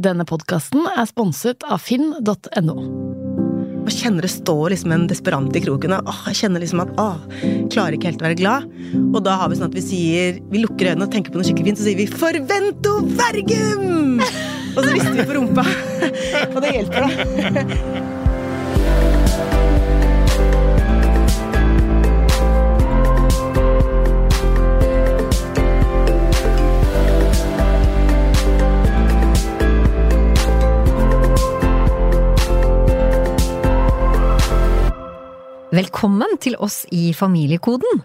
Denne podkasten er sponset av finn.no. Og kjenner det står liksom en desperant i kroken. Åh, jeg kjenner liksom at åh, klarer ikke helt å være glad. Og da har vi sånn at vi sier Vi lukker øynene og tenker på noe skikkelig fint, så sier vi 'Forvento vergum'! og så rister vi på rumpa. og det hjelper, da. Velkommen til oss i Familiekoden.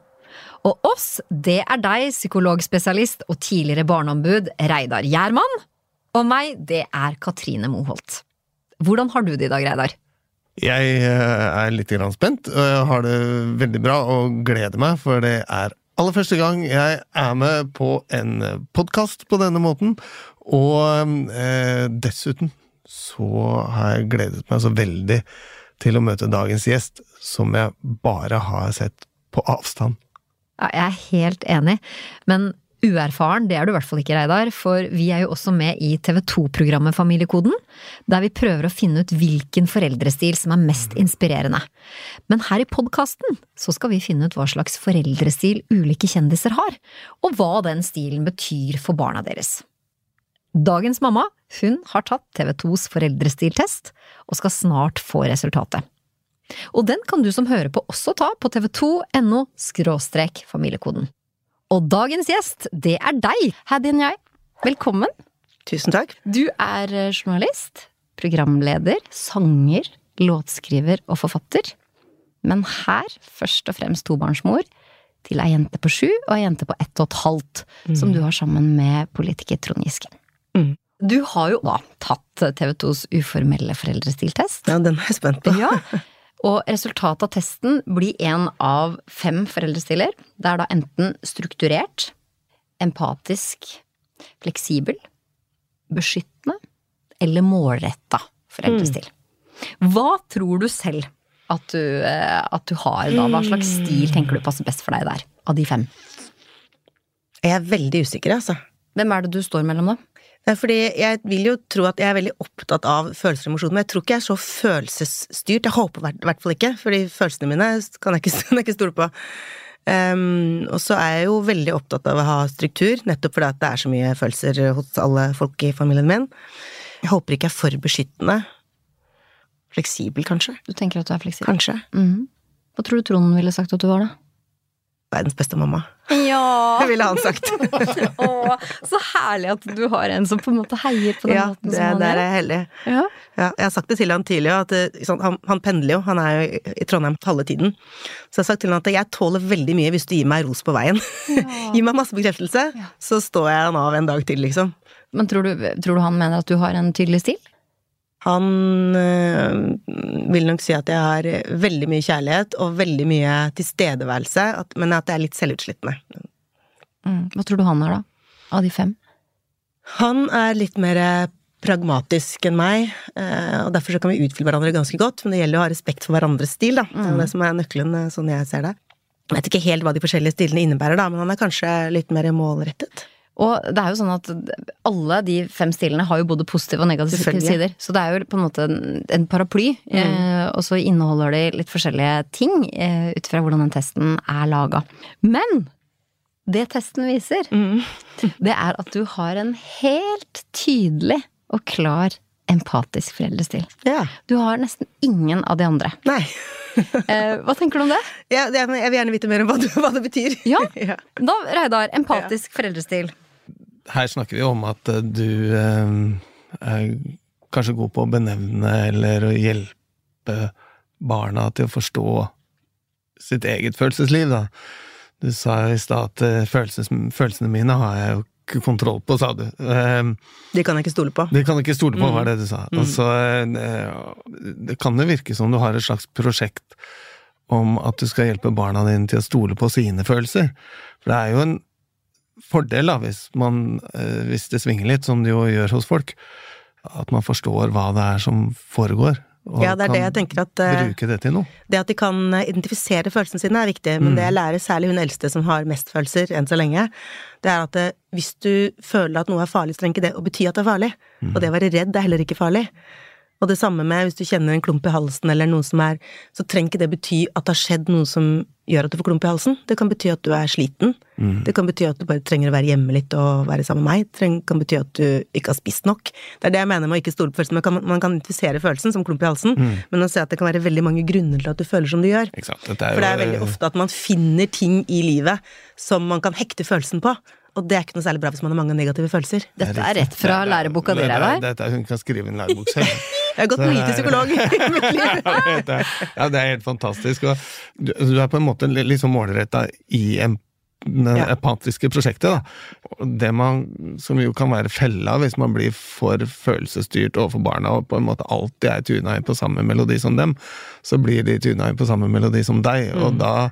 Og oss, det er deg, psykologspesialist og tidligere barneombud Reidar Gjermann. Og meg, det er Katrine Moholt. Hvordan har du det i dag, Reidar? Jeg eh, er litt spent, og jeg har det veldig bra og gleder meg, for det er aller første gang jeg er med på en podkast på denne måten. Og eh, dessuten så har jeg gledet meg så veldig til å møte dagens gjest, som jeg bare har sett på avstand. Ja, jeg er helt enig, men uerfaren det er du i hvert fall ikke, Reidar, for vi er jo også med i TV 2-programmet Familiekoden, der vi prøver å finne ut hvilken foreldrestil som er mest inspirerende. Men her i podkasten så skal vi finne ut hva slags foreldrestil ulike kjendiser har, og hva den stilen betyr for barna deres. Dagens mamma hun har tatt TV 2s foreldrestiltest, og skal snart få resultatet. Og den kan du som hører på også ta på tv2.no skråstrek familiekoden. Og dagens gjest, det er deg, Hadin Jai. Velkommen. Tusen takk. Du er eh, journalist, programleder, sanger, låtskriver og forfatter. Men her først og fremst tobarnsmor til ei jente på sju og ei jente på ett og et halvt, mm. som du har sammen med politiker Trond Giske. Mm. Du har jo da tatt TV 2s uformelle foreldrestiltest. Ja, den er jeg spent på. ja, Og resultatet av testen blir en av fem foreldrestiller. Det er da enten strukturert, empatisk, fleksibel, beskyttende eller målretta foreldrestil. Mm. Hva tror du selv at du, eh, at du har da? Hva slags stil tenker du passer best for deg der, av de fem? Jeg er veldig usikker, altså. Hvem er det du står mellom, da? Fordi jeg vil jo tro at jeg er veldig opptatt av følelser og emosjoner, men jeg tror ikke jeg er så følelsesstyrt. Jeg håper i hvert fall ikke, fordi følelsene mine kan jeg ikke, ikke stole på. Um, og så er jeg jo veldig opptatt av å ha struktur, nettopp fordi det er så mye følelser hos alle folk i familien min. Jeg håper ikke jeg er for beskyttende. Fleksibel, kanskje. Du tenker at du er fleksibel? Kanskje. Mm -hmm. Hva tror du Trond ville sagt at du var, da? verdens beste mamma. Ja! Det ville han sagt. Å, så herlig at du har en som på en måte heier på den ja, måten det, som han det er. jeg heldig. Ja. ja. jeg har sagt det til han tidligere, at sånn, han, han, pendler jo, han er jo i Trondheim halve tiden. Så jeg har sagt til han at jeg tåler veldig mye hvis du gir meg ros på veien. Ja. Gi meg masse bekreftelse, så står jeg han av en dag til, liksom. Men tror du, tror du han mener at du har en tydelig stil? Han øh, vil nok si at jeg har veldig mye kjærlighet og veldig mye tilstedeværelse, at, men at jeg er litt selvutslittende. Mm. Hva tror du han er, da? Av de fem? Han er litt mer pragmatisk enn meg, øh, og derfor så kan vi utfylle hverandre ganske godt, men det gjelder å ha respekt for hverandres stil, da. Det er mm. det som er nøkkelen, sånn jeg ser det. Jeg vet ikke helt hva de forskjellige stilene innebærer, da, men han er kanskje litt mer målrettet. Og det er jo sånn at alle de fem stilene har jo både positive og negative sider. Så det er jo på en måte en, paraply, mm. eh, og så inneholder de litt forskjellige ting eh, ut fra hvordan den testen er laga. Men det testen viser, mm. det er at du har en helt tydelig og klar empatisk foreldrestil. Ja. Du har nesten ingen av de andre. Nei. eh, hva tenker du om det? Ja, jeg vil gjerne vite mer om hva det, hva det betyr. Ja, Da, Reidar, empatisk ja. foreldrestil her snakker vi om at eh, du eh, er kanskje god på å benevne eller å hjelpe barna til å forstå sitt eget følelsesliv, da. Du sa i stad at følelses, følelsene, mine har jeg jo ikke kontroll på, sa du. De kan jeg ikke stole på. De kan jeg ikke stole på, mm. var det du sa. Mm. Altså, det kan jo virke som du har et slags prosjekt om at du skal hjelpe barna dine til å stole på sine følelser. For det er jo en fordel, da, hvis, man, hvis det svinger litt, som det jo gjør hos folk, at man forstår hva det er som foregår. Og Ja, det er det jeg tenker at eh, bruke det til noe. Det at de kan eh, identifisere følelsene sine er viktig, men det jeg lærer særlig hun eldste som har mest følelser enn så lenge, det er at eh, hvis du føler at noe er farlig, så trenger ikke det å bety at det er farlig. Og det å være redd er heller ikke farlig. Og det samme med hvis du kjenner en klump i halsen eller noe som er Så trenger ikke det bety at det har skjedd noe som gjør at du får klump i halsen. Det kan bety at du er sliten. Det kan bety at du bare trenger å være hjemme litt og være sammen med meg. Det treng- kan bety at du ikke har spist nok. Det er det jeg mener med å ikke stole på følelsen. Man kan, man kan identifisere følelsen som klump i halsen, men å se at det kan være veldig mange grunner til at du føler som du gjør. Sant? For det er veldig ofte at man finner ting i livet som man kan hekte følelsen på. Og det er ikke noe særlig bra hvis man har mange negative følelser. Dette er rett fra er- læreboka di, Reidar. Dette er Hun kan skrive en lærebok selv. Jeg har gått mye til psykolog i mitt liv. det er, ja, det er helt fantastisk. Du, du er på en måte liksom målretta i en det Ja. empatiske prosjektet. Da. Det man, som jo kan være fella hvis man blir for følelsesstyrt overfor barna og på en måte alltid er tuna inn på samme melodi som dem, så blir de tuna inn på samme melodi som deg, Mm. og da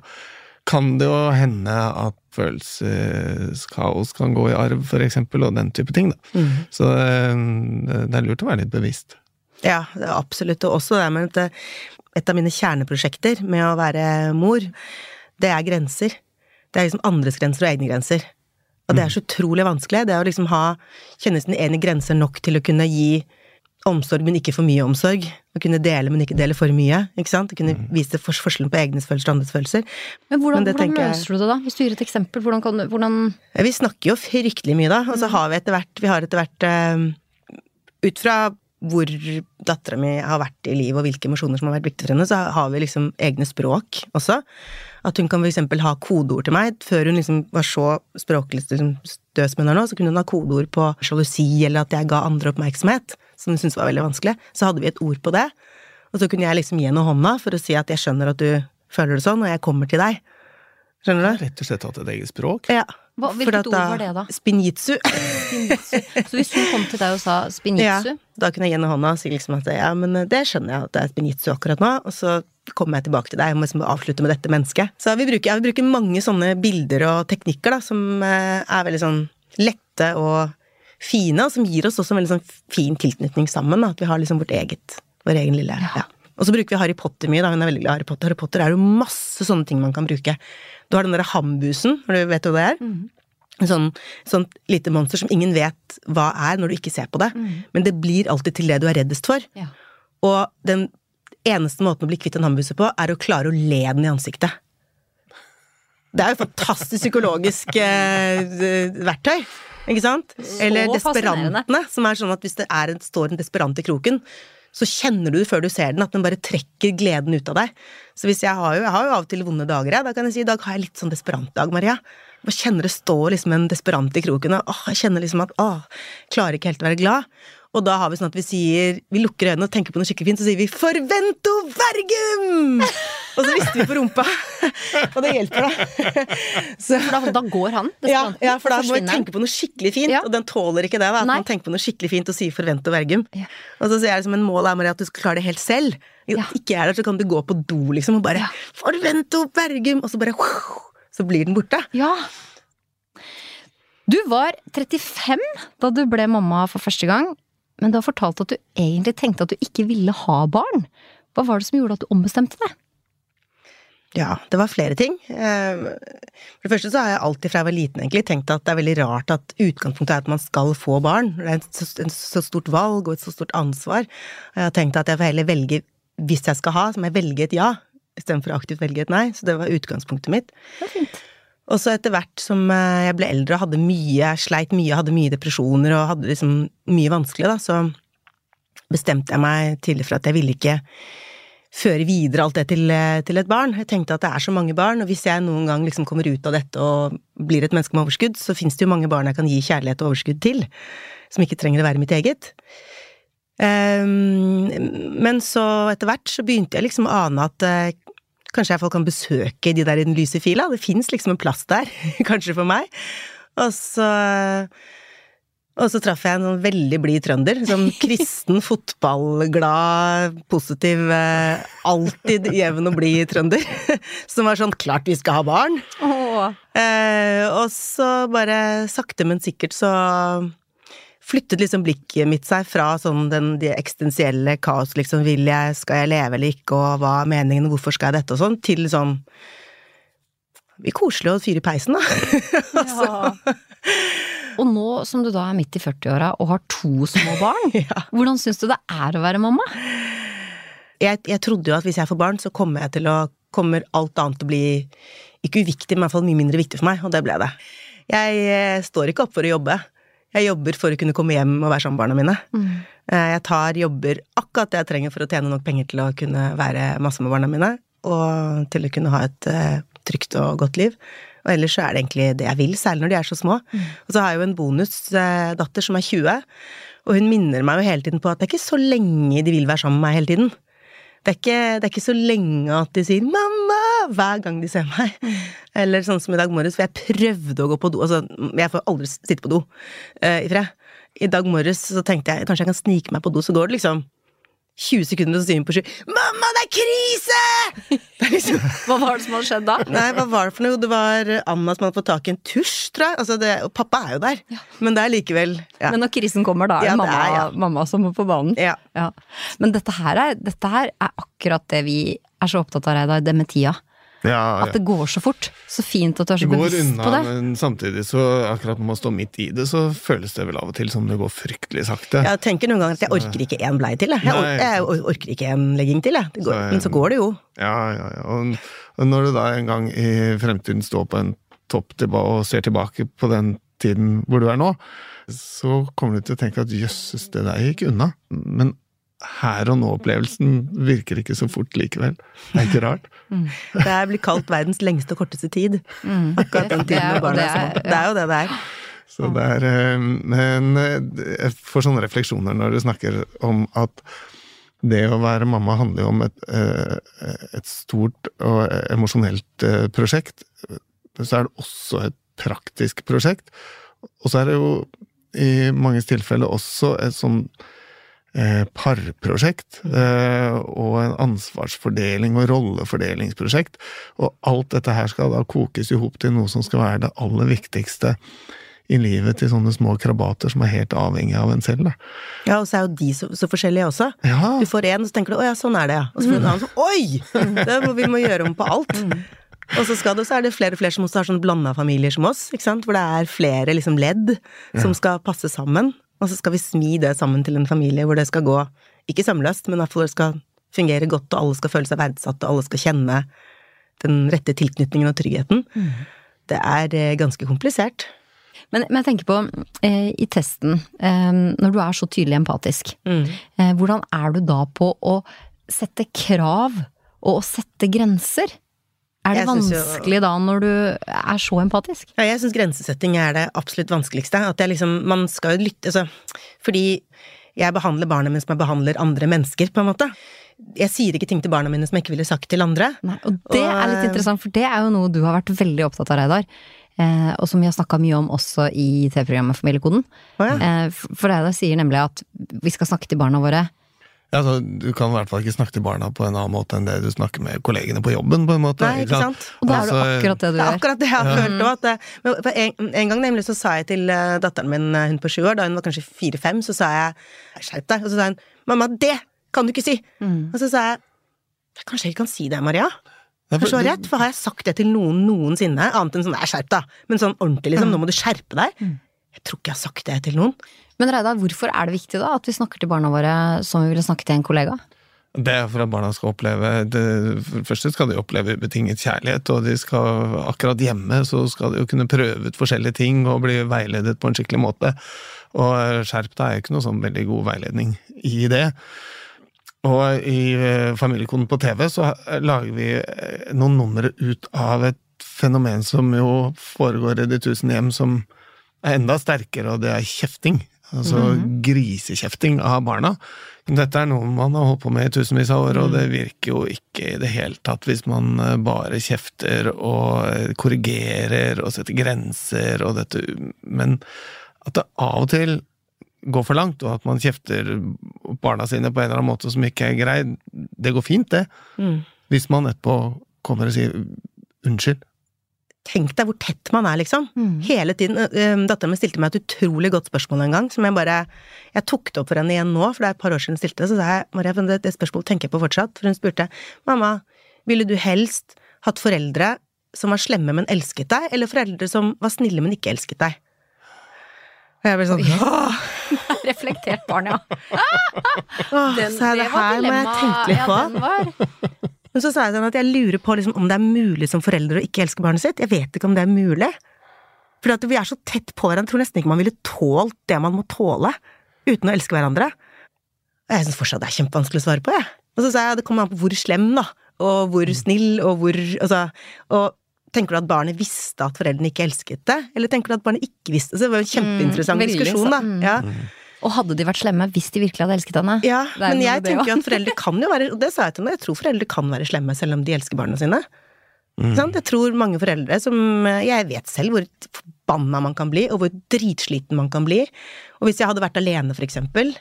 kan det jo hende at følelseskaos kan gå i arv, eksempel, og den type ting. Da. Mm. Så eh, det er lurt å være litt bevisst. Ja, absolutt. Og også det med at et av mine kjerneprosjekter med å være mor, det er grenser. Det er liksom andres grenser og egne grenser. Og det er så utrolig vanskelig. Det er å liksom ha Kjenne sine egne grenser nok til å kunne gi omsorg, men ikke for mye omsorg. Å kunne dele, men ikke dele for mye. Ikke sant? Å kunne vise forskjellen på egne følelser og andres følelser. Men hvordan, Men det hvordan jeg- løser du det, da? Hvis du gir et eksempel, hvordan kan hvordan... Vi snakker jo fryktelig mye, da. Og så har vi etter hvert Vi har etter hvert eh, Ut fra hvor dattera mi har vært i livet, og hvilke emosjoner som har vært viktige for henne, så har vi liksom egne språk også. At hun kan eksempel ha kodeord til meg. Før hun liksom var så språklig liksom, stø som hun er nå, så kunne hun ha kodeord på sjalusi, eller at jeg ga andre oppmerksomhet, som hun syntes var veldig vanskelig. Så hadde vi et ord på det. Og så kunne jeg liksom gi henne hånda for å si at jeg skjønner at du føler det sånn, og jeg kommer til deg. Skjønner du? Rett og slett hatt et eget språk. Ja. Hva- hvilket ord var det da? Spinjitsu. Så hvis hun kom til deg og sa Ja, da kunne jeg gjennom hånda si liksom at ja, men det skjønner jeg at det er spinjitsu akkurat nå, og så kommer jeg tilbake til deg og må liksom avslutte med dette mennesket. Så vi bruker, ja, vi bruker mange sånne bilder og teknikker da, som eh, er veldig sånn lette og fine, og som gir oss også en veldig sånn fin tilknytning sammen, da, at vi har liksom vårt eget, vår egen lille ja. Og så bruker vi Harry Potter mye, da. Hun er veldig glad i Harry Potter. Harry Potter er jo masse sånne ting man kan bruke. Du har den derre hambusen, når du vet hva det er. En sånn, sånt lite monster som ingen vet hva er når du ikke ser på det. Men det blir alltid til det du er reddest for. Ja. Og den eneste måten å bli kvitt en hambuse på, er å klare å le den i ansiktet. Det er jo fantastisk psykologisk eh, verktøy. Ikke sant? Eller fascinerende. desperantene, som er sånn at hvis det en, står en desperant i kroken, så kjenner du det før du ser den, at den bare trekker gleden ut av deg. Så hvis jeg har jo, jeg har jo av og til vonde dager, jeg. Da kan jeg si i dag har jeg litt sånn desperant dag, Maria. Jeg kjenner det står liksom en desperant i kroken, og åh, jeg kjenner liksom at åh, klarer ikke helt å være glad. Og da har vi sånn at vi sier Vi lukker øynene og tenker på noe skikkelig fint, så sier vi 'forvento vergum'! Og så rister vi på rumpa. og det hjelper, da. Så, da, da går han, ja, ja, for da må vi tenke på noe skikkelig fint, Ja. og den tåler ikke det. da At Nei. man tenker på noe skikkelig fint og sier 'Forvento vergum'. Ja. Og så sier jeg liksom en mål er Maria, at du skal klare det helt selv. Ikke er der, så kan du gå på do liksom og bare. 'forvento vergum', og så bare Så blir den borte. Ja. Du var 35 da du ble mamma for første gang, men du har fortalt at du egentlig tenkte at du ikke ville ha barn. Hva var det som gjorde at du ombestemte deg? Ja, det var flere ting. Eh, For det første så har jeg alltid fra jeg var liten egentlig tenkt at det er veldig rart at utgangspunktet er at man skal få barn. Det er et så stort valg og et så stort ansvar. Og jeg har tenkt at jeg får heller velge, hvis jeg skal ha, så må jeg velge et ja, istedenfor aktivt velge et nei. Så det var utgangspunktet mitt. Det var fint. Og så etter hvert som eh, jeg ble eldre og hadde mye, sleit mye, hadde mye depresjoner og hadde liksom mye vanskelig, da, så bestemte jeg meg tidlig for at jeg ville ikke føre videre alt det til, eh, til et barn. Jeg tenkte at det er så mange barn, og hvis jeg noen gang liksom kommer ut av dette og blir et menneske med overskudd, så fins det jo mange barn jeg kan gi kjærlighet og overskudd til, som ikke trenger å være mitt eget. Um, men så etter hvert så begynte jeg liksom å ane at eh, kanskje jeg folk kan besøke de der i den lyse fila, det fins liksom en plass der, kanskje for meg. Og så og så traff jeg en sånn veldig blid trønder. Sånn kristen, fotballglad, positiv, eh, alltid jevn og blid trønder. Som var sånn 'klart vi skal ha barn'. Eh, og så bare sakte, men sikkert så flyttet liksom blikket mitt seg fra sånn den, det eksistensielle kaos, liksom, vil jeg, skal jeg leve eller ikke, og hva er meningen, hvorfor skal jeg dette, og sånn, til sånn Det blir koselig å fyre i peisen, da. Altså, Og nå som du da er midt i 40-åra og har to små barn, Ja. hvordan syns du det er å være mamma? jeg, jeg trodde jo at hvis jeg får barn, så kommer jeg til å Kommer alt annet til å bli ikke uviktig, men i hvert fall mye mindre viktig for meg, og det ble det. Jeg eh, står ikke opp for å jobbe. Jeg jobber for å kunne komme hjem og være sammen med barna mine. Mm. Jeg tar jobber akkurat det jeg trenger for å tjene nok penger til å kunne være masse med barna mine, og til å kunne ha et eh, trygt og godt liv. Og ellers så er det egentlig det jeg vil, særlig når de er så små. Og så har jeg jo en bonusdatter som er 20, og hun minner meg jo hele tiden på at det er ikke så lenge de vil være sammen med meg hele tiden. Det er, ikke, det er ikke så lenge at de sier 'mamma' hver gang de ser meg. Eller sånn som i dag morges, for jeg prøvde å gå på do. Altså, jeg får aldri sitte på do uh, i fred. I dag morges så tenkte jeg kanskje jeg kan snike meg på do, så går det liksom 20 sekunder, så sier hun på sky 'mamma, det er krise!' Det er liksom, Hva var det som hadde skjedd da? nei, hva var det for noe? Det var Anna som hadde fått tak i en tusj, tror jeg. Altså det, og pappa er jo der, men det er likevel ja. Men når krisen kommer, da er det, Ja, det mamma, er, ja. mamma som må på banen. ja. Ja. Men dette her, er, dette her er akkurat det vi er så opptatt av, Reidar, det med tida. Ja, At det går så fort. Så fint at du er så Det går bevisst på unna, det. men samtidig så akkurat når man står midt i det, så føles det vel av og til som det går fryktelig sakte. Jeg tenker noen ganger at jeg orker ikke én blei til. Jeg, jeg, Nei. or jeg orker ikke en legging til, jeg. Det går, Så, men så går det jo. Ja, ja, ja. Og, og når du da en gang i fremtiden står på en topp og ser tilbake på den tiden hvor du er nå, så kommer du til å tenke at jøsses, det der gikk unna. Men her og nå-opplevelsen virker ikke så fort likevel. Det er ikke rart. Det er blitt kalt verdens lengste og korteste tid. Akkurat den tiden med barna det er Det er jo det det er. Så det er eh, Men eh, jeg får sånne refleksjoner når du snakker om at det å være mamma handler jo om et, eh, et stort og emosjonelt prosjekt. Så er det også et praktisk prosjekt. Og så er det jo i manges tilfelle også et sånn eh, parprosjekt. Eh, og en ansvarsfordeling og rollefordelingsprosjekt. Og alt dette her skal da kokes i hop til noe som skal være det aller viktigste i livet til sånne små krabater som er helt avhengig av en selv. Da. Ja, og så er jo de så, så forskjellige også. Ja, Du får én, så tenker du 'å ja, sånn er det', ja. Og så får du en annen sånn 'oi! Det må, vi må gjøre om på alt'. Og så, skal det, så er det flere og flere som også har sånn blanda familier som oss, ikke sant? hvor det er flere liksom ledd som skal passe sammen. Og så skal vi smi det sammen til en familie hvor det skal gå, ikke sømløst, men fall det skal fungere godt, og alle skal føle seg verdsatt, og alle skal kjenne den rette tilknytningen og tryggheten. Det er eh, ganske komplisert. Men, men jeg tenker på, eh, i testen, eh, når du er så tydelig empatisk, Mm. eh, hvordan er du da på å sette krav og å sette grenser? Er det vanskelig jo- da når du er så empatisk? Ja, jeg syns grensesetting er det absolutt vanskeligste. At jeg liksom, man skal jo lytte altså, Fordi jeg behandler mine som jeg behandler andre mennesker, på en måte. Jeg sier ikke ting til barna mine som jeg ikke ville sagt til andre. Nei, og det Og, er litt interessant, for det er jo noe du har vært veldig opptatt av, Reidar. Eh, og som vi har snakka mye om også i TV-programmet Familiekoden. Ja. Eh, for Reidar sier nemlig at vi skal snakke til barna våre altså, du kan i hvert fall ikke snakke til barna på en annen måte enn det du snakker med kollegene på jobben. på en måte. Nei, ikke sant? Og da er det Altså, akkurat det du Det er gjør. akkurat det jeg har følt òg. At det- men en, en gang nemlig så sa jeg til eh, datteren min, eh, hun på sju år, da hun var kanskje fire-fem, så sa jeg 'skjerp deg', og så sa hun 'mamma, det kan du ikke si'. Og så sa jeg 'kanskje jeg ikke kan si det, Maria'. Ja, for- Kanskje du har rett, for har jeg sagt det til noen noensinne? Annet enn sånn 'nei, skjerp deg', men sånn ordentlig, liksom. 'Nå må du skjerpe deg'. Jeg tror ikke jeg har sagt det til noen. Men Reidar, hvorfor er det viktig da at vi snakker til barna våre som vi ville snakke til en kollega? Det er for at barna skal oppleve det, For det første skal de oppleve betinget kjærlighet, og de skal akkurat hjemme så skal de jo kunne prøve ut forskjellige ting og bli veiledet på en skikkelig måte. Og skjerp deg er jo ikke noe sånn veldig god veiledning i det. Og i eh, Familiekoden på TV så lager vi eh, noen numre ut av et fenomen som jo foregår i de tusen hjem, som er enda sterkere, og det er kjefting. Altså grisekjefting av barna. Dette er noe man har holdt på med i tusenvis av år, og det virker jo ikke i det hele tatt hvis man eh, bare kjefter og eh, korrigerer og setter grenser og dette, men at det av og til går for langt, og at man kjefter barna sine på en eller annen måte som ikke er grei, det går fint, det. Hvis man etterpå kommer og sier unnskyld. Tenk deg hvor tett man er, liksom. Hele tiden. Dattera mi stilte meg et utrolig godt spørsmål en gang, som jeg bare Jeg tok det opp for henne igjen nå, for det er et par år siden hun stilte det, så sa jeg Maria, det, det spørsmålet tenker jeg på fortsatt, for hun spurte Mamma, ville du helst hatt foreldre som var slemme, men elsket deg, eller foreldre som var snille, men ikke elsket deg? Og jeg ble sånn Åh, Reflektert barn, ja. åh, så er det her må jeg tenke litt på. Men så sa jeg sånn at jeg lurer på liksom, om det er mulig som forelder å ikke elske barnet sitt. Jeg vet ikke om det er mulig. For at vi er så tett på hverandre, jeg tror nesten ikke man ville tålt det man må tåle, uten å elske hverandre. Og jeg syns fortsatt det er kjempevanskelig å svare på, jeg. Og så sa jeg at det kommer an på hvor slem, da, og hvor snill, og hvor Altså, og tenker du at barnet visste at foreldrene ikke elsket det, eller tenker du at barnet ikke visste det? Så det var jo en kjempeinteressant Mm, diskusjon, da. Mm. Ja. Og hadde de vært slemme hvis de virkelig hadde elsket henne? Ja, men jeg det tenker jo at foreldre kan jo være Og det sa jeg til henne, jeg tror foreldre kan være slemme selv om de elsker barna sine. Mm. Sånn? Jeg tror mange foreldre som Jeg vet selv hvor forbanna man kan bli, og hvor dritsliten man kan bli. Og hvis jeg hadde vært alene, for eksempel,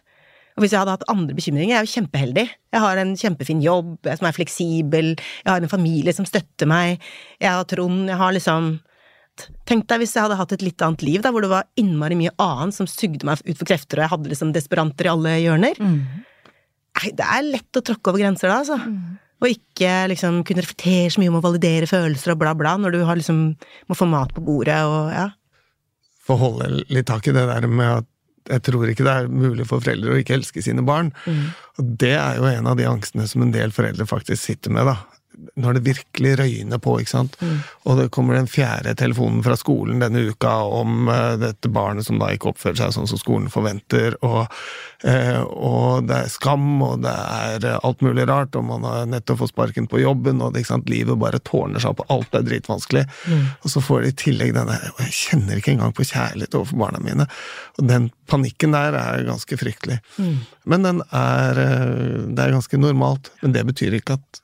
og hvis jeg hadde hatt andre bekymringer Jeg er jo kjempeheldig. Jeg har en kjempefin jobb jeg som er fleksibel, jeg har en familie som støtter meg, jeg har Trond, jeg har liksom Tenk deg hvis jeg hadde hatt et litt annet liv, da, hvor det var innmari mye annet som sugde meg ut for krefter, og jeg hadde liksom desperanter i alle hjørner. Nei, det er lett å tråkke over grenser da, altså. Og ikke liksom kunne reflektere så mye om å validere følelser og bla, bla, når du har liksom må få mat på bordet og ja. Få holde litt tak i det der med at jeg tror ikke det er mulig for foreldre å ikke elske sine barn. Og det er jo en av de angstene som en del foreldre faktisk sitter med, da. Når det virkelig røyner på, ikke sant. Og det kommer den fjerde telefonen fra skolen denne uka om uh, dette barnet som da ikke oppfører seg sånn som skolen forventer, og, uh, og det er skam, og det er eh, alt mulig rart, og man har nettopp fått sparken på jobben, og det, ikke sant, livet bare tårner seg opp, og alt er dritvanskelig. Og så får de i tillegg denne Og jeg kjenner ikke engang på kjærlighet overfor barna mine. Og den panikken der er ganske fryktelig. Men den er Det er ganske normalt. Men det betyr ikke at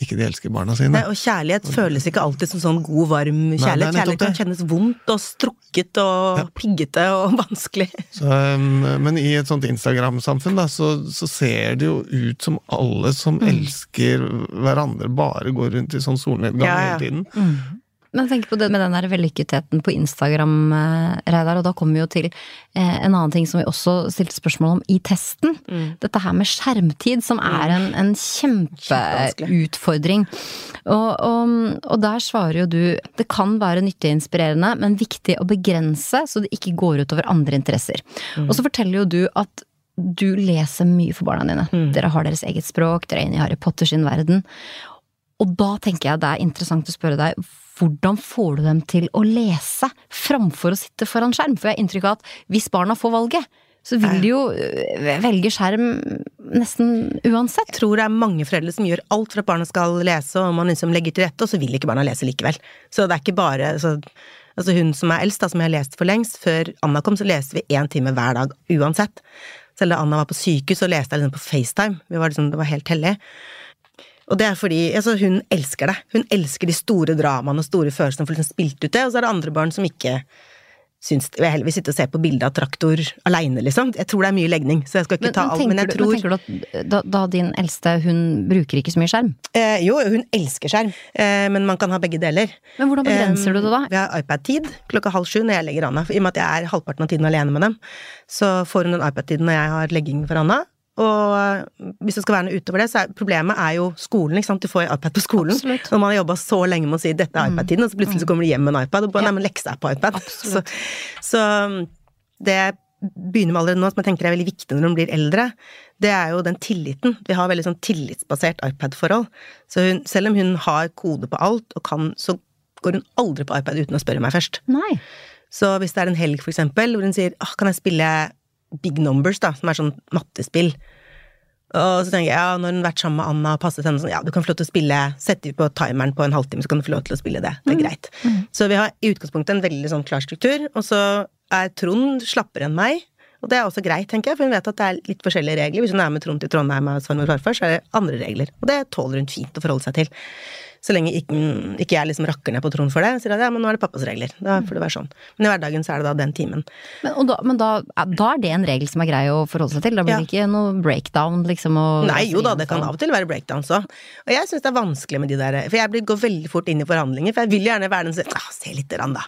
ikke de elsker barna sine. Nei, og kjærlighet føles ikke alltid som sånn god, varm kjærlighet. Nei, Kjærlighet kan kjennes vondt og strukket og Ja. piggete og vanskelig. Så, um, men i et sånt Instagram-samfunn da, så, så ser det jo ut som alle som Mm. elsker hverandre, bare går rundt i sånn solnedgang Ja, ja. hele tiden. Men tenk på det med den der vellykketheten på Instagram, eh, Reidar, og da kommer vi jo til eh, en annen ting som vi også stilte spørsmål om i testen. Dette her med skjermtid, som er en, en kjempeutfordring. Og, og, og der svarer jo du det kan være nyttig og inspirerende, men viktig å begrense så det ikke går utover andre interesser. Og så forteller jo du at du leser mye for barna dine. Dere har deres eget språk, dere er inne i Harry Potter sin verden. Og da tenker jeg det er interessant å spørre deg, hvordan får du dem til å lese framfor å sitte foran skjerm? For jeg har inntrykk av at hvis barna får valget, så vil de jo øh, velge skjerm nesten uansett. Jeg tror det er mange foreldre som gjør alt for at barna skal lese, og man liksom legger til rette, og så vil ikke barna lese likevel. Så det er ikke bare så, Altså hun som er eldst, da, som jeg har lest for lengst, før Anna kom, så leste vi én time hver dag uansett. Selv da Anna var på sykehus, så leste jeg liksom på FaceTime. Vi var liksom, det var helt hellig. Og det er fordi altså, hun elsker det. Hun elsker de store dramaene og store følelsene, for hun spilt ut det. Og så er det andre barn som ikke syns vil heller sitte og se på bilde av traktor aleine, liksom. Jeg tror det er mye legning, så jeg skal ikke ta alt. Men jeg tror men tenker du at da, da din eldste, hun bruker ikke så mye skjerm? Eh, jo, hun elsker skjerm, eh, men man kan ha begge deler. Men hvordan begrenser du det da? Vi har iPad-tid klokka halv sju når jeg legger Anna. I og med at jeg er halvparten av tiden alene med dem, så får hun den iPad-tiden når jeg har legging for Anna. Og eh, hvis det skal være noe utover det, så er problemet er jo skolen. ikke sant? Du får iPad på skolen. Absolutt. Når man har jobba så lenge med å si 'dette er iPad-tiden', og så plutselig så kommer du hjem med en iPad, og bare 'nei, men leksa er på iPad'. Så, så det begynner med allerede nå, som jeg tenker er veldig viktig når hun blir eldre, det er jo den tilliten. Vi har veldig sånn tillitsbasert iPad-forhold. Så hun, selv om hun har kode på alt, og kan, så går hun aldri på iPad uten å spørre meg først. Nei. Så hvis det er en helg, for eksempel, hvor hun sier ah, 'kan jeg spille Big Numbers', da, som er sånn mattespill, og så tenker jeg, ja, når hun har vært sammen med Anna og passet henne sånn, ja, du kan få lov til å spille, Setter vi på timeren på en halvtime, så kan du få lov til å spille det. Det er greit. Så vi har i utgangspunktet en veldig sånn klar struktur, og så er Trond slappere enn meg, Og det er også greit, tenker jeg, for hun vet at det er litt forskjellige regler. Hvis hun er med Trond til Trondheim og farfar, så er det andre regler. Og det tåler hun fint å forholde seg til. Så lenge ikke, ikke jeg liksom rakker ned på Trond for det, sier jeg ja, men nå er det pappas regler. Da får det være sånn. Men i hverdagen så er det da den timen. Men, og da, men da, da er det en regel som er grei å forholde seg til? Da blir Ja. det ikke noe breakdown, liksom? Nei, jo da, det kan av og til være breakdowns òg. Og jeg syns det er vanskelig med de der For jeg går veldig fort inn i forhandlinger, for jeg vil gjerne være den som ah, se lite grann, da.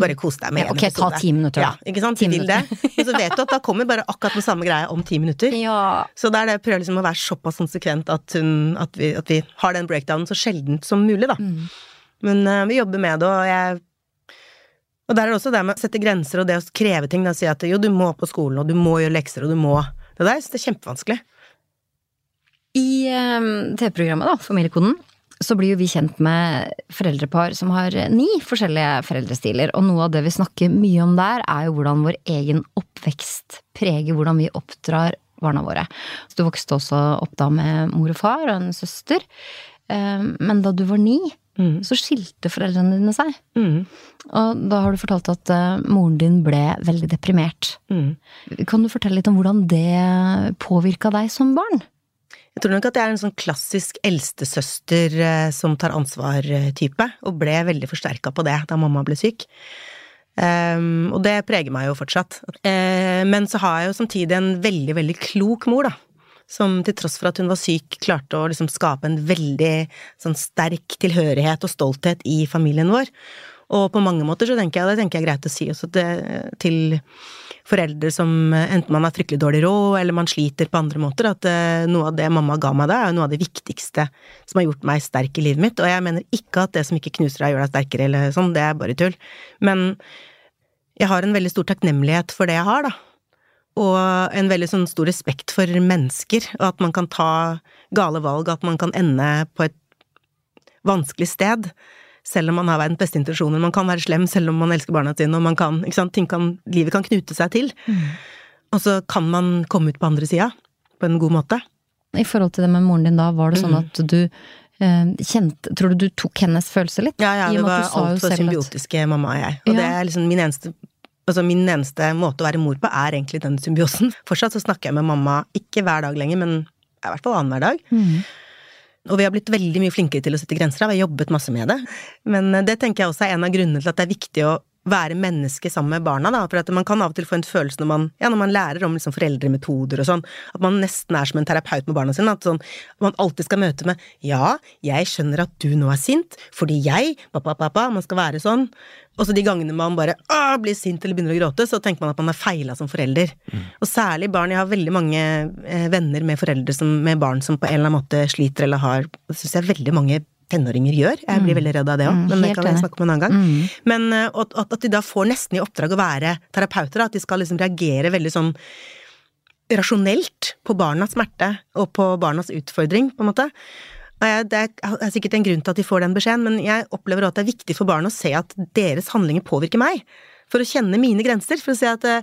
Bare kos deg med Ja, en ok, ta ti minutter. Ja, ikke sant. Ti Du det. Men så vet du at da kommer bare akkurat den samme greia om ti minutter. Ja. Så da er det jeg prøver liksom å være såpass konsekvent at, hun, at, vi, at vi har den breakdownen så sjeldent som mulig, da. Mm. Men uh, vi jobber med det, og jeg Og der er det også det med å sette grenser og det å kreve ting. Da si at jo, du må på skolen, og du må gjøre lekser, og du må Det der syns jeg er kjempevanskelig. I eh, TV-programmet, da, Familiekoden, så blir jo vi kjent med foreldrepar som har ni forskjellige foreldrestiler, og noe av det vi snakker mye om der, er jo hvordan vår egen oppvekst preger hvordan vi oppdrar barna våre. Så du vokste også opp da med mor og far og en søster, eh, men da du var ni, Mm. så skilte foreldrene dine seg. Mm. Og da har du fortalt at eh, moren din ble veldig deprimert. Mm. Kan du fortelle litt om hvordan det påvirka deg som barn? Jeg tror nok at jeg er en sånn klassisk eldstesøster eh, som tar ansvar-type, og ble veldig forsterka på det da mamma ble syk. Um, og det preger meg jo fortsatt. Uh, men så har jeg jo samtidig en veldig, veldig klok mor, da. Som til tross for at hun var syk, klarte å liksom skape en veldig sånn sterk tilhørighet og stolthet i familien vår. Og på mange måter så tenker jeg, og det tenker jeg er greit å si også til, til foreldre som eh, enten man har fryktelig dårlig råd, eller man sliter på andre måter, at eh, noe av det mamma ga meg da, er noe av det viktigste som har gjort meg sterk i livet mitt. Og jeg mener ikke at det som ikke knuser deg, gjør deg sterkere, eller sånn, det er bare tull. Men jeg har en veldig stor takknemlighet for det jeg har, da. Og en veldig sånn stor respekt for mennesker, og at man kan ta gale valg, at man kan ende på et vanskelig sted. Selv om man har verdens beste intensjoner. Man kan være slem selv om man elsker barna sine, og man kan, ikke sant, ting kan, livet kan knute seg til. Og så kan man komme ut på andre sida på en god måte. I forhold til det med moren din da, var det sånn Mm. at du eh, kjente Tror du du tok hennes følelser litt? Ja, ja, med var altfor symbiotiske, at- mamma og jeg. Og Ja. det er liksom min eneste Altså min eneste måte å være mor på er egentlig den symbiosen. Fortsatt så snakker jeg med mamma, ikke hver dag lenger, men i hvert fall annenhver dag. Mm. Og vi har blitt veldig mye flinkere til å sette grenser, vi har jobbet masse med det. Men eh, det tenker jeg også er en av grunnene til at det er viktig å være menneske sammen med barna, da. For at man kan av og til få en følelse når man, ja, når man lærer om liksom foreldremetoder og sånn, at man nesten er som en terapeut med barna sine. At sånn, man alltid skal møte med 'ja, jeg skjønner at du nå er sint, fordi jeg', pappa, pappa, man skal være sånn. Og så de gangene man bare «Åh, blir sint eller begynner å gråte, så tenker man at man har feila som forelder. Og særlig barn. Jeg har veldig mange eh, venner med foreldre som, med barn som på en eller annen måte sliter eller har Det syns jeg er veldig mange tenåringer gjør. Jeg blir veldig redd av det òg, Mm, men det kan vi snakke om en annen gang. Mm. Men eh, at, at at de da får nesten i oppdrag å være terapeuter, at de skal liksom reagere veldig sånn rasjonelt på barnas smerte og på barnas utfordring, på en måte. Det er er sikkert en grunn til at de får den beskjeden, men jeg opplever at det er viktig for barn å se at deres handlinger påvirker meg. For å kjenne mine grenser, for å se at, eh,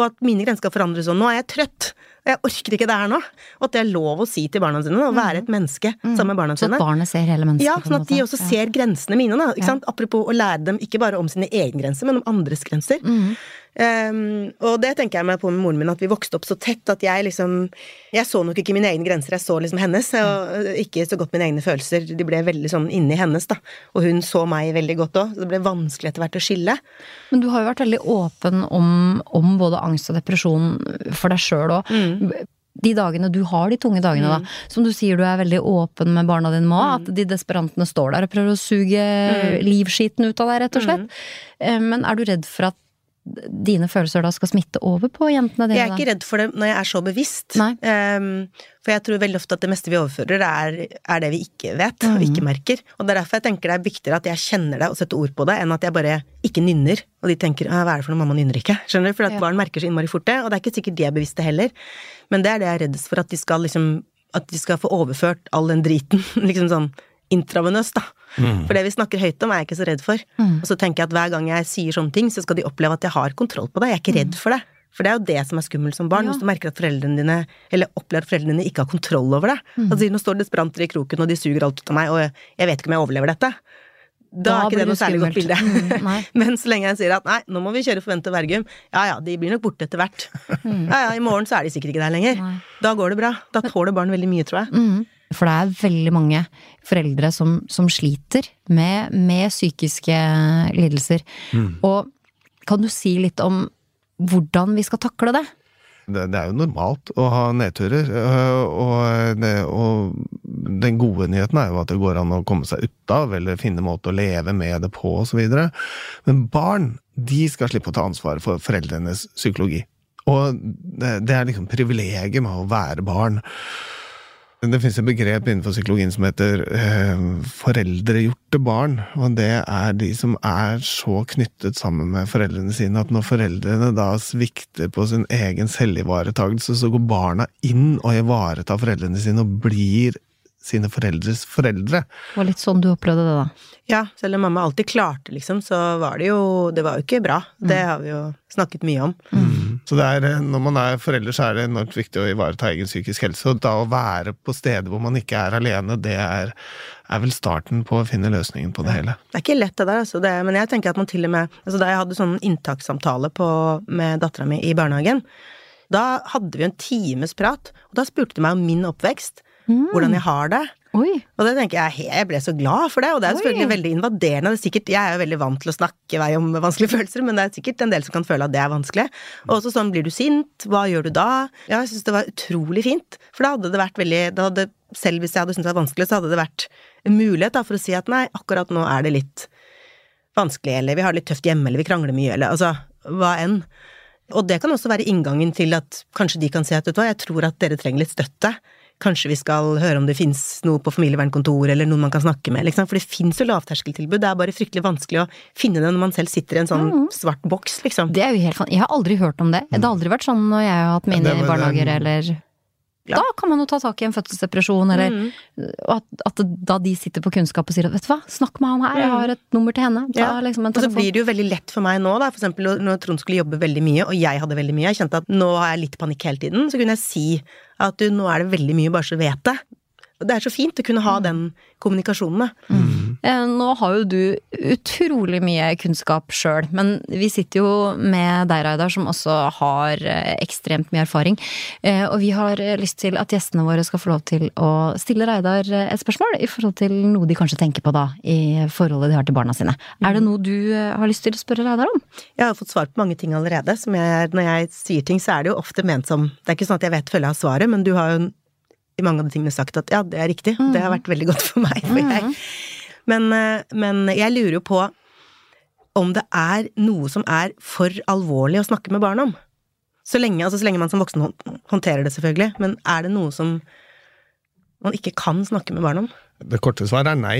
og at mine grenser skal forandres sånn. Nå er jeg trøtt, og jeg orker ikke det her nå. Og at det er lov å si til barna sine, å være et menneske sammen med barna sine. Så at barnet ser hele mennesket? Ja, sånn at de også ser grensene mine, da. Ja. sant? Apropos å lære dem ikke bare om sine egne grenser, men om andres grenser. Mhm. Um, og det tenker jeg meg på med moren min, at vi vokste opp så tett at jeg liksom Jeg så nok ikke mine egne grenser, jeg så liksom hennes, og ikke så godt mine egne følelser. De ble veldig sånn inni hennes, da. Og hun så meg veldig godt òg, så det ble vanskelig etter hvert å skille. Men du har jo vært veldig åpen om, om både angst og depresjon for deg sjøl òg. Mm. De dagene du har de tunge dagene, da. Som du sier, du er veldig åpen med barna dine Mm. At de desperantene står der og prøver å suge livskiten ut av deg, rett og slett. Mm. Eh, Men er du redd for at dine følelser da skal smitte over på jentene dine? Jeg er ikke redd for det når jeg er så bevisst. Um, for jeg tror veldig ofte at det meste vi overfører, er, er det vi ikke vet og ikke merker. Og det er derfor jeg tenker det er viktigere at jeg kjenner det og setter ord på det, enn at jeg bare ikke nynner. Og de tenker «Ah, hva er det for noe, mamma nynner ikke. Skjønner du? For at Ja. barn merker så innmari fort det, og det er ikke sikkert de er bevisste heller. Men det er det jeg er redd for, at de skal liksom At de skal få overført all den driten, liksom sånn intravenøst, da. For det vi snakker høyt om, er jeg ikke så redd for. Og så tenker jeg at hver gang jeg sier sånne ting, så skal de oppleve at jeg har kontroll på det. Jeg er ikke redd for det. For det er jo det som er skummelt som barn, Ja. hvis du merker at foreldrene dine, eller opplever at foreldrene dine ikke har kontroll over det. Altså, nå står det desperanter i kroken, og de suger alt ut av meg, og jeg vet ikke om jeg overlever dette. da, er ikke det noe særlig godt bilde. Mm. Men så lenge jeg sier at nei, nå må vi kjøre forvente vergum, ja ja, de blir nok borte etter hvert. Ja ja, i morgen så er de sikkert ikke der lenger. Nei. Da går det bra. Da tåler barn veldig mye, tror jeg. Mm. For det er veldig mange foreldre som, som sliter med, med psykiske lidelser. Og kan du si litt om hvordan vi skal takle det? det, det er jo normalt å ha nedturer, øh, og, det, og den gode nyheten er jo at det går an å komme seg ut av, eller finne måte å leve med det på, osv. Men barn, de skal slippe å ta ansvaret for foreldrenes psykologi. Og det, det er liksom privilegiet med å være barn. Det finnes et begrep innenfor psykologien som heter eh, foreldregjorte barn. Og det er de som er så knyttet sammen med foreldrene sine at når foreldrene da svikter på sin egen selvivaretakelse, så går barna inn og ivaretar foreldrene sine og blir sine foreldres foreldre. Det var litt sånn du opplevde det, da. Ja, selv om mamma alltid klarte, liksom, så var det jo Det var jo ikke bra. Det har vi jo snakket mye om. Så er, eh, når man er forelder, så er det enormt viktig å ivareta egen psykisk helse. Og da å være på steder hvor man ikke er alene, det er, er vel starten på å finne løsningen på det hele. Det er ikke lett det der, altså. Det, men jeg tenker at man til og med altså Da jeg hadde sånn inntakssamtale på, med dattera mi i barnehagen, da hadde vi en times prat, og da spurte de meg om min oppvekst. Hvordan jeg har det. Oi! Og det tenker jeg, jeg ble så glad for det, og det er Oi. selvfølgelig veldig invaderende. Det er sikkert, jeg er jo veldig vant til å snakke vei om vanskelige følelser, men det er sikkert en del som kan føle at det er vanskelig. Og også sånn, blir du sint, hva gjør du da? Ja, jeg syns det var utrolig fint, for da hadde det vært veldig da hadde, Selv hvis jeg hadde syntes det var vanskelig, så hadde det vært en mulighet da, for å si at nei, akkurat nå er det litt vanskelig, eller vi har det litt tøft hjemme, eller vi krangler mye, eller altså hva enn. Og det kan også være inngangen til at kanskje de kan si at vet du hva, jeg tror at dere trenger litt støtte. Kanskje vi skal høre om det fins noe på familievernkontoret, eller noen man kan snakke med, liksom. For det fins jo lavterskeltilbud, det er bare fryktelig vanskelig å finne det når man selv sitter i en sånn svart boks, liksom. Det er jo helt sant. Jeg har aldri hørt om det. Det har aldri vært sånn når jeg har hatt mine Ja, det barnehager, eller Ja. Da kan man jo ta tak i en fødselsdepresjon, eller Mm. at, at da de sitter på kunnskap og sier at vet du hva, snakk med han her, jeg har et nummer til henne. Ta Ja. liksom en Og så blir det jo veldig lett for meg nå, da, for eksempel når Trond skulle jobbe veldig mye, og jeg hadde veldig mye, jeg kjente at nå har jeg litt panikk hele tiden, så kunne jeg si at du, nå er det veldig mye, bare så du vet det. Det er så fint å kunne ha den kommunikasjonen, da. Eh, Nå har jo du utrolig mye kunnskap sjøl, men vi sitter jo med deg, Reidar, som også har eh, ekstremt mye erfaring. Eh, Og vi har lyst til at gjestene våre skal få lov til å stille Reidar et spørsmål i forhold til noe de kanskje tenker på da, i forholdet de har til barna sine. Er det noe du har lyst til å spørre Reidar om? Jeg har fått svar på mange ting allerede. Som jeg, når jeg sier ting, så er det jo ofte ment som Det er ikke sånn at jeg vet følge av svaret, men du har jo i mange av de tingene sagt at ja, det er riktig. Det har vært veldig godt for meg. For jeg. Men, eh, men jeg lurer jo på om det er noe som er for alvorlig å snakke med barn om. Så lenge, altså så lenge man som voksen håndterer det, selvfølgelig. Men er det noe som man ikke kan snakke med barn om? Det korte svaret er nei.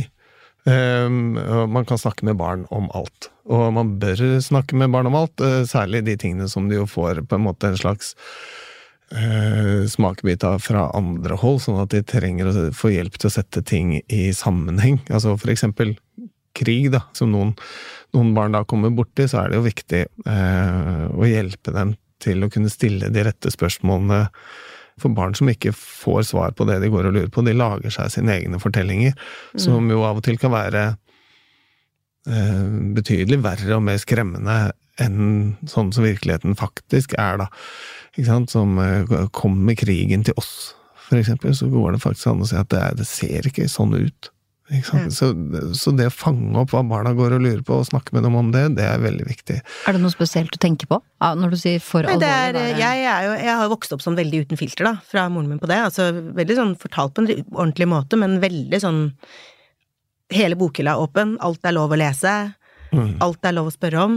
Um, man kan snakke med barn om alt. Og man bør snakke med barn om alt, eh, særlig de tingene som de jo får på en måte en slags uh, smakebit fra andre hold, sånn at de trenger å få hjelp til å sette ting i sammenheng. Altså for eksempel krig, da, som noen, noen barn da kommer borti, så er det jo viktig eh, å hjelpe dem til å kunne stille de rette spørsmålene for barn som ikke får svar på det de går og lurer på. De lager seg sine egne fortellinger, som jo av og til kan være eh, betydelig verre og mer skremmende enn sånn som virkeligheten faktisk er, da. Ikke sant? Som eh, kommer krigen til oss, for eksempel, så går det faktisk an å si at det, er, det ser ikke sånn ut. Ikke sant? Så, så det å fange opp hva barna går og lurer på, og snakke med dem om det, det er veldig viktig. Er det noe spesielt du tenker på når du sier for Nei, det alvorlig? er, jeg, er jo, jeg har vokst opp sånn veldig uten filter, da, fra moren min på det. Altså veldig sånn fortalt på en ordentlig måte, men veldig sånn Hele bokhylla er åpen, alt er lov å lese, Mm. alt er lov å spørre om.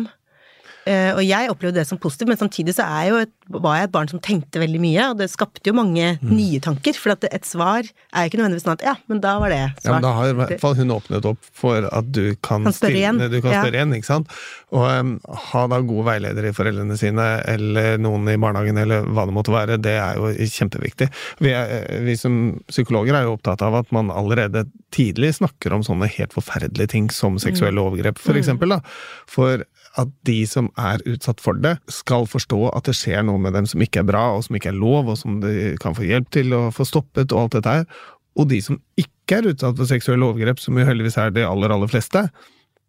Eh, og jeg opplevde det som positivt, men samtidig så er jeg jo et, var jeg et barn som tenkte veldig mye, og det skapte jo mange Mm. nye tanker, for at et svar er jo ikke nødvendigvis sånn at ja, men da var det Ja, men da har i hvert fall hun åpnet opp for at du kan, Kan spørre igjen. du kan Ja. igjen, ikke sant? Og um, ha da gode veiledere i foreldrene sine, eller noen i barnehagen, eller hva det måtte være, det er jo kjempeviktig. Vi, er, vi som psykologer er jo opptatt av at man allerede tidlig snakker om sånne helt forferdelige ting som seksuelle overgrep, for eksempel, da. For at de som er utsatt for det, skal forstå at det skjer noe med dem som ikke er bra, og som ikke er lov, og som de kan få hjelp til å få stoppet, og alt dette her. Og de som ikke er utsatt for seksuelle overgrep, som jo heldigvis er de aller, aller fleste,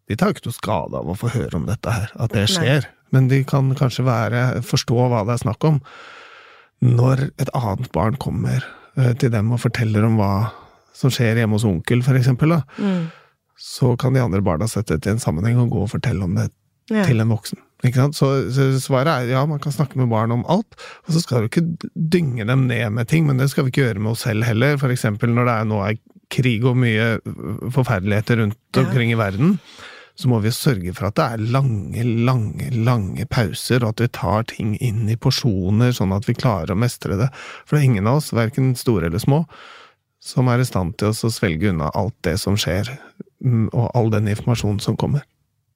de tar jo ikke noe skade av å få høre om dette her, at det skjer. Men de kan kanskje være, forstå hva det er snakk om. Når et annet barn kommer eh, til dem og forteller om hva som skjer hjemme hos onkel, for eksempel, da, Mm. så kan de andre barna sette det i en sammenheng og gå og fortelle om det Ja. til en voksen. Så, så svaret er ja, man kan snakke med barn om alt, og så skal du ikke dynge dem ned med ting, men det skal vi ikke gjøre med oss selv heller. Eksempel når det er, nå er krig og mye forferdeligheter rundt omkring i verden, så må vi sørge for at det er lange, lange, lange pauser, og at vi tar ting inn i porsjoner, sånn at vi klarer å mestre det. For det er ingen av oss, verken store eller små, som er i stand til å svelge unna alt det som skjer, mm, og all den informasjonen som kommer.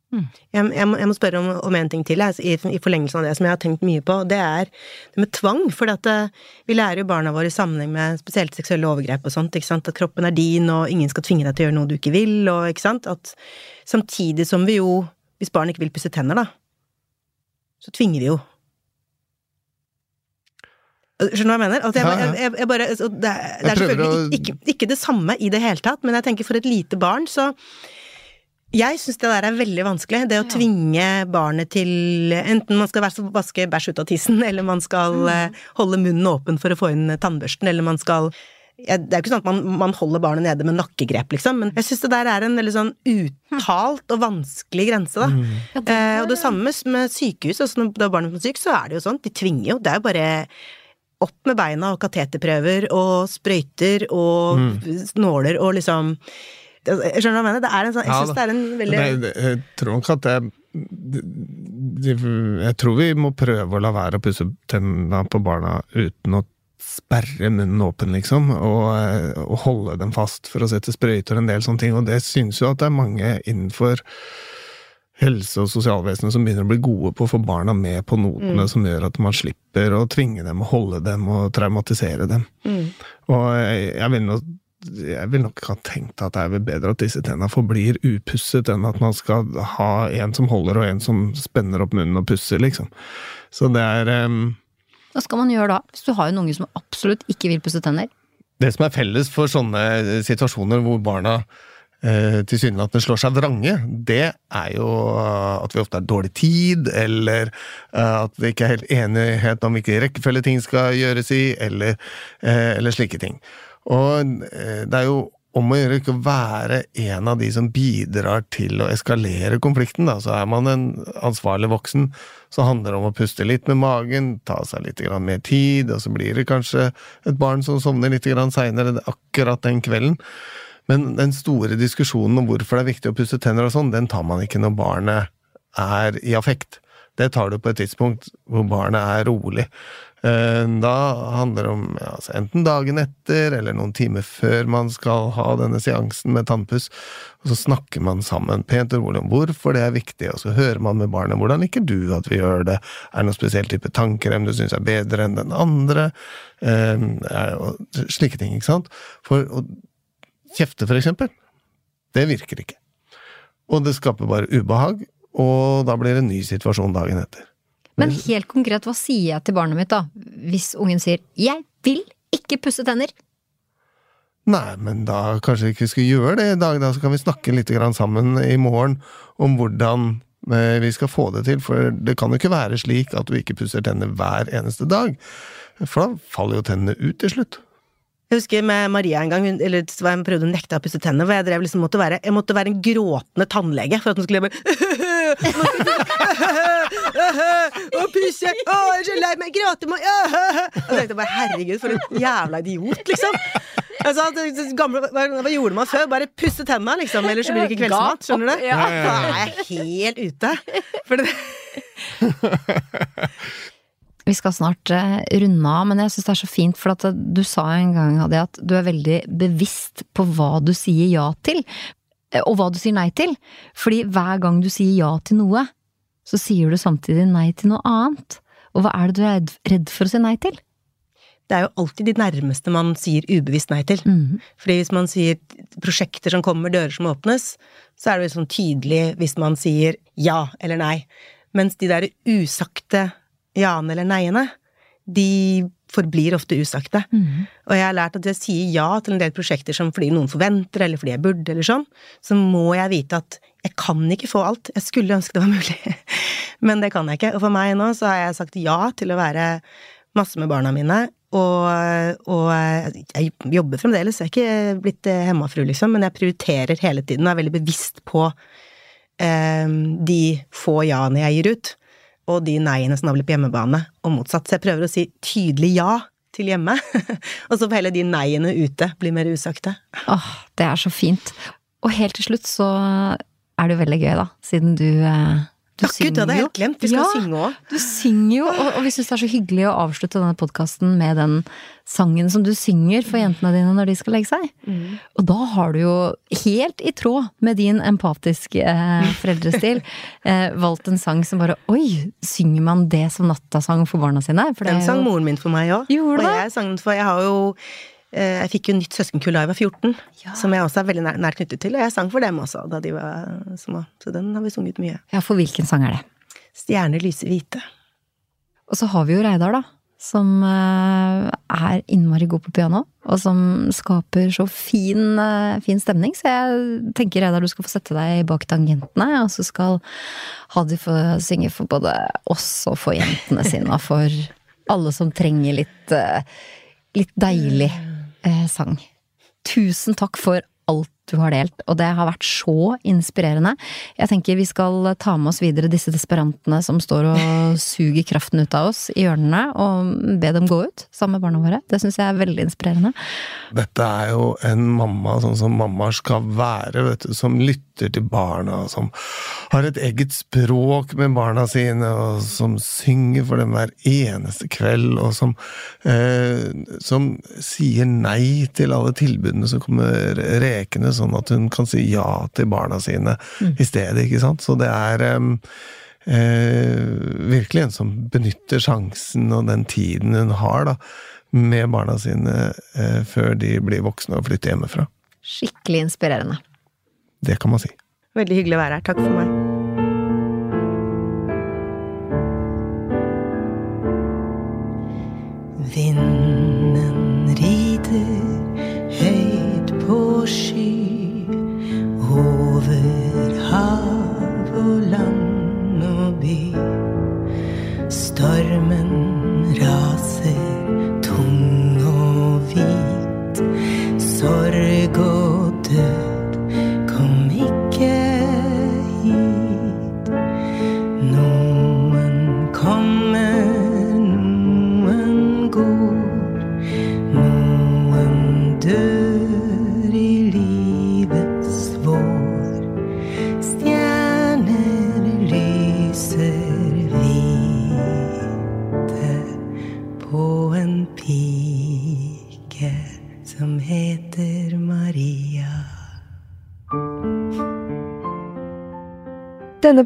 Jeg, jeg, må, jeg må spørre om, om en ting til, jeg, i, i forlengelsen av det som jeg har tenkt mye på. Det er det med tvang. For at, eh, vi lærer jo barna våre i sammenheng med spesielt seksuelle overgrep og sånt. ikke sant? At kroppen er din, og ingen skal tvinge deg til å gjøre noe du ikke vil. og ikke sant? At Samtidig som vi jo, hvis barn ikke vil pusse tenner, da, så tvinger vi jo. Skjønner du hva jeg mener? Altså, jeg, jeg, jeg bare, altså, det, er- det er selvfølgelig å- ikke, ikke det samme i det hele tatt, men jeg tenker for et lite barn, så jeg syns det der er veldig vanskelig. Det å tvinge barnet til Enten man skal vaske bæsj ut av tissen, eller man skal mm. holde munnen åpen for å få inn tannbørsten, eller man skal Det er jo ikke sånn at man, man holder barnet nede med nakkegrep, liksom, men jeg syns det der er en veldig sånn uttalt og vanskelig grense, da. Eh, og det samme med, med sykehus. Altså når barnet er barnet på syk, så er det jo sånn. De tvinger jo. Det er jo bare opp med beina og kateterprøver og sprøyter og nåler og liksom Jeg skjønner hva jeg mener? Det er en sånn, jeg Ja syns da. det er en veldig Nei, jeg tror nok at det de, de, Jeg tror vi må prøve å la være å pusse tennene på barna uten å sperre munnen åpen, liksom, og, og holde dem fast for å sette sprøyter og en del sånne ting, og det synes jo at det er mange innenfor helse- og sosialvesenet som begynner å bli gode på å få barna med på notene, som gjør at man slipper å tvinge dem og holde dem og traumatisere dem. mm. Og jeg, jeg vil nok jeg vil nok ha tenkt at det er vel bedre at disse tennene forblir upusset, enn at man skal ha en som holder og en som spenner opp munnen og pusser, liksom. Så det er um... Hva skal man gjøre da? Hvis du har en unge som absolutt ikke vil pusse tenner? Det som er felles for sånne situasjoner hvor barna eh, tilsynelatende slår seg vrange, det er jo eh, at vi ofte har dårlig tid, eller eh, at det ikke er helt enighet om hvilken rekkefølge ting skal gjøres i, eller, eh, eller slike ting. Og eh, det er jo om å gjøre ikke å være en av de som bidrar til å eskalere konflikten. Da. Så er man en ansvarlig voksen, så handler det om å puste litt med magen, ta seg litt mer tid, og så blir det kanskje et barn som sovner litt seinere akkurat den kvelden. Men den store diskusjonen om hvorfor det er viktig å pusse tenner og sånn, den tar man ikke når barnet er i affekt. Det tar du på et tidspunkt hvor barnet er rolig. Eh, Da handler det om altså enten dagen etter eller noen timer før man skal ha denne seansen med tannpuss, og så snakker man sammen pent og rolig om hvorfor det er viktig, og så hører man med barnet hvordan liker du at vi gjør det, er det noen spesiell type tannkrem du syns er bedre enn den andre, Eh, og slike ting, ikke sant? For å kjefte, for eksempel, det virker ikke. Og det skaper bare ubehag, og da blir det en ny situasjon dagen etter. Men helt konkret, hva sier jeg til barnet mitt da? Hvis ungen sier 'jeg vil ikke pusse tenner'? Nei, men da kanskje vi ikke skulle gjøre det i dag, da så kan vi snakke litt sammen i morgen om hvordan eh, vi skal få det til, for det kan jo ikke være slik at du ikke pusser tenner hver eneste dag, for da faller jo tennene ut til slutt. Jeg husker med Maria en gang, hun, eller hun prøvde å nekte å pusse tennene, hvor jeg drev liksom måtte være, jeg måtte være en gråtende tannlege for at hun skulle bare Å, pysje! Å, jeg er så lei meg! Gråte meg! Og jeg tenkte bare herregud, for en jævla idiot, liksom. Altså, det- gamle, hva, gjorde man før? Bare pusse tenna, liksom, ellers så blir det ikke kveldsmat. Skjønner du? Ja. Da er jeg helt ute. For det, Vi skal snart eh, runde av, men jeg syns det er så fint, for at eh, du sa en gang Hadia, at du er veldig bevisst på hva du sier ja til, eh, og hva du sier nei til. Fordi hver gang du sier ja til noe, så sier du samtidig nei til noe annet. Og hva er det du er redd- for å si nei til? det er jo alltid de nærmeste man sier ubevisst nei til. Mhm. Fordi hvis man sier prosjekter som kommer, dører som åpnes, så er det jo sånn tydelig hvis man sier ja eller nei. Mens de der usagte ja-ene eller nei-ene, de forblir ofte usagte. Og jeg har lært at jeg sier ja til en del prosjekter som fordi noen forventer, eller fordi jeg burde, eller sånn, så må jeg vite at jeg kan ikke få alt. Jeg skulle ønske det var mulig, men det kan jeg ikke. Og for meg nå så har jeg sagt ja til å være masse med barna mine, og, og jeg jobber fremdeles, jeg er ikke blitt hemmafru, liksom, men jeg prioriterer hele tiden og er veldig bevisst på eh, de få ja-ene jeg gir ut og de nei-ene som da blir på hjemmebane, og motsatt. Så jeg prøver å si tydelig ja til hjemme, og så får heller de nei-ene ute bli mer usagte. Åh, det er så fint. Og helt til slutt så er det jo veldig gøy, da, siden du eh, du synger gud, det hadde jeg helt glemt. Vi skal Ja. synge òg. Du synger jo, og, og vi syns det er så hyggelig å avslutte denne podkasten med den sangen som du synger for jentene dine når de skal legge seg. Og da har du jo, helt i tråd med din empatiske eh, foreldrestil, eh, valgt en sang som bare Oi, synger man det som nattasang for barna sine? For det Den sang jo moren min for meg òg. Og jeg sang den for Jeg har jo Jeg fikk jo nytt søskenkull da jeg var 14, Ja. som jeg også er veldig nær, nært knyttet til, og jeg sang for dem også da de var små. Så den har vi sunget mye. Ja, for hvilken sang er det? Stjerner lyser hvite. Og så har vi jo Reidar, da. Som eh, er innmari god på piano, og som skaper så fin, eh, fin stemning. Så jeg tenker Reidar, du skal få sette deg bak tangentene, og så skal Hadi få synge for både oss og for jentene sine, og for alle som trenger litt, eh, litt deilig eh, sang. Tusen takk for alt du har delt, og det har vært så inspirerende. Jeg tenker vi skal ta med oss videre disse desperantene som står og suger kraften ut av oss i hjørnene, og be dem gå ut sammen med barna våre. Det syns jeg er veldig inspirerende. Dette er jo en mamma sånn som mammaer skal være, vet du, som lytter til barna, som har et eget språk med barna sine, og som synger for dem hver eneste kveld, og som, eh, som sier nei til alle tilbudene som kommer rekende, sånn at hun kan si ja til barna sine i stedet, ikke sant? Så det er em, eh, virkelig en som benytter sjansen og den tiden hun har, da, med barna sine eh, før de blir voksne og flytter hjemmefra. Skikkelig inspirerende. Det kan man si. Veldig hyggelig å være her. Takk for meg. Vinden rider høyt på sky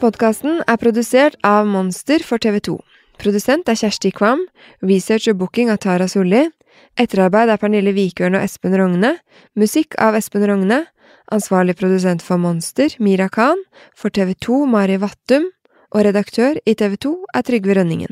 podkasten er produsert av Monster for TV 2. Produsent er Kjersti Kvam. Research og booking av Tara Solli. Etterarbeid er Pernille Vikørn og Espen Rogne. Musikk av Espen Rogne. Ansvarlig produsent for Monster, Mira Khan. For TV 2, Mari Vattum. Og redaktør i TV 2 er Trygve Rønningen.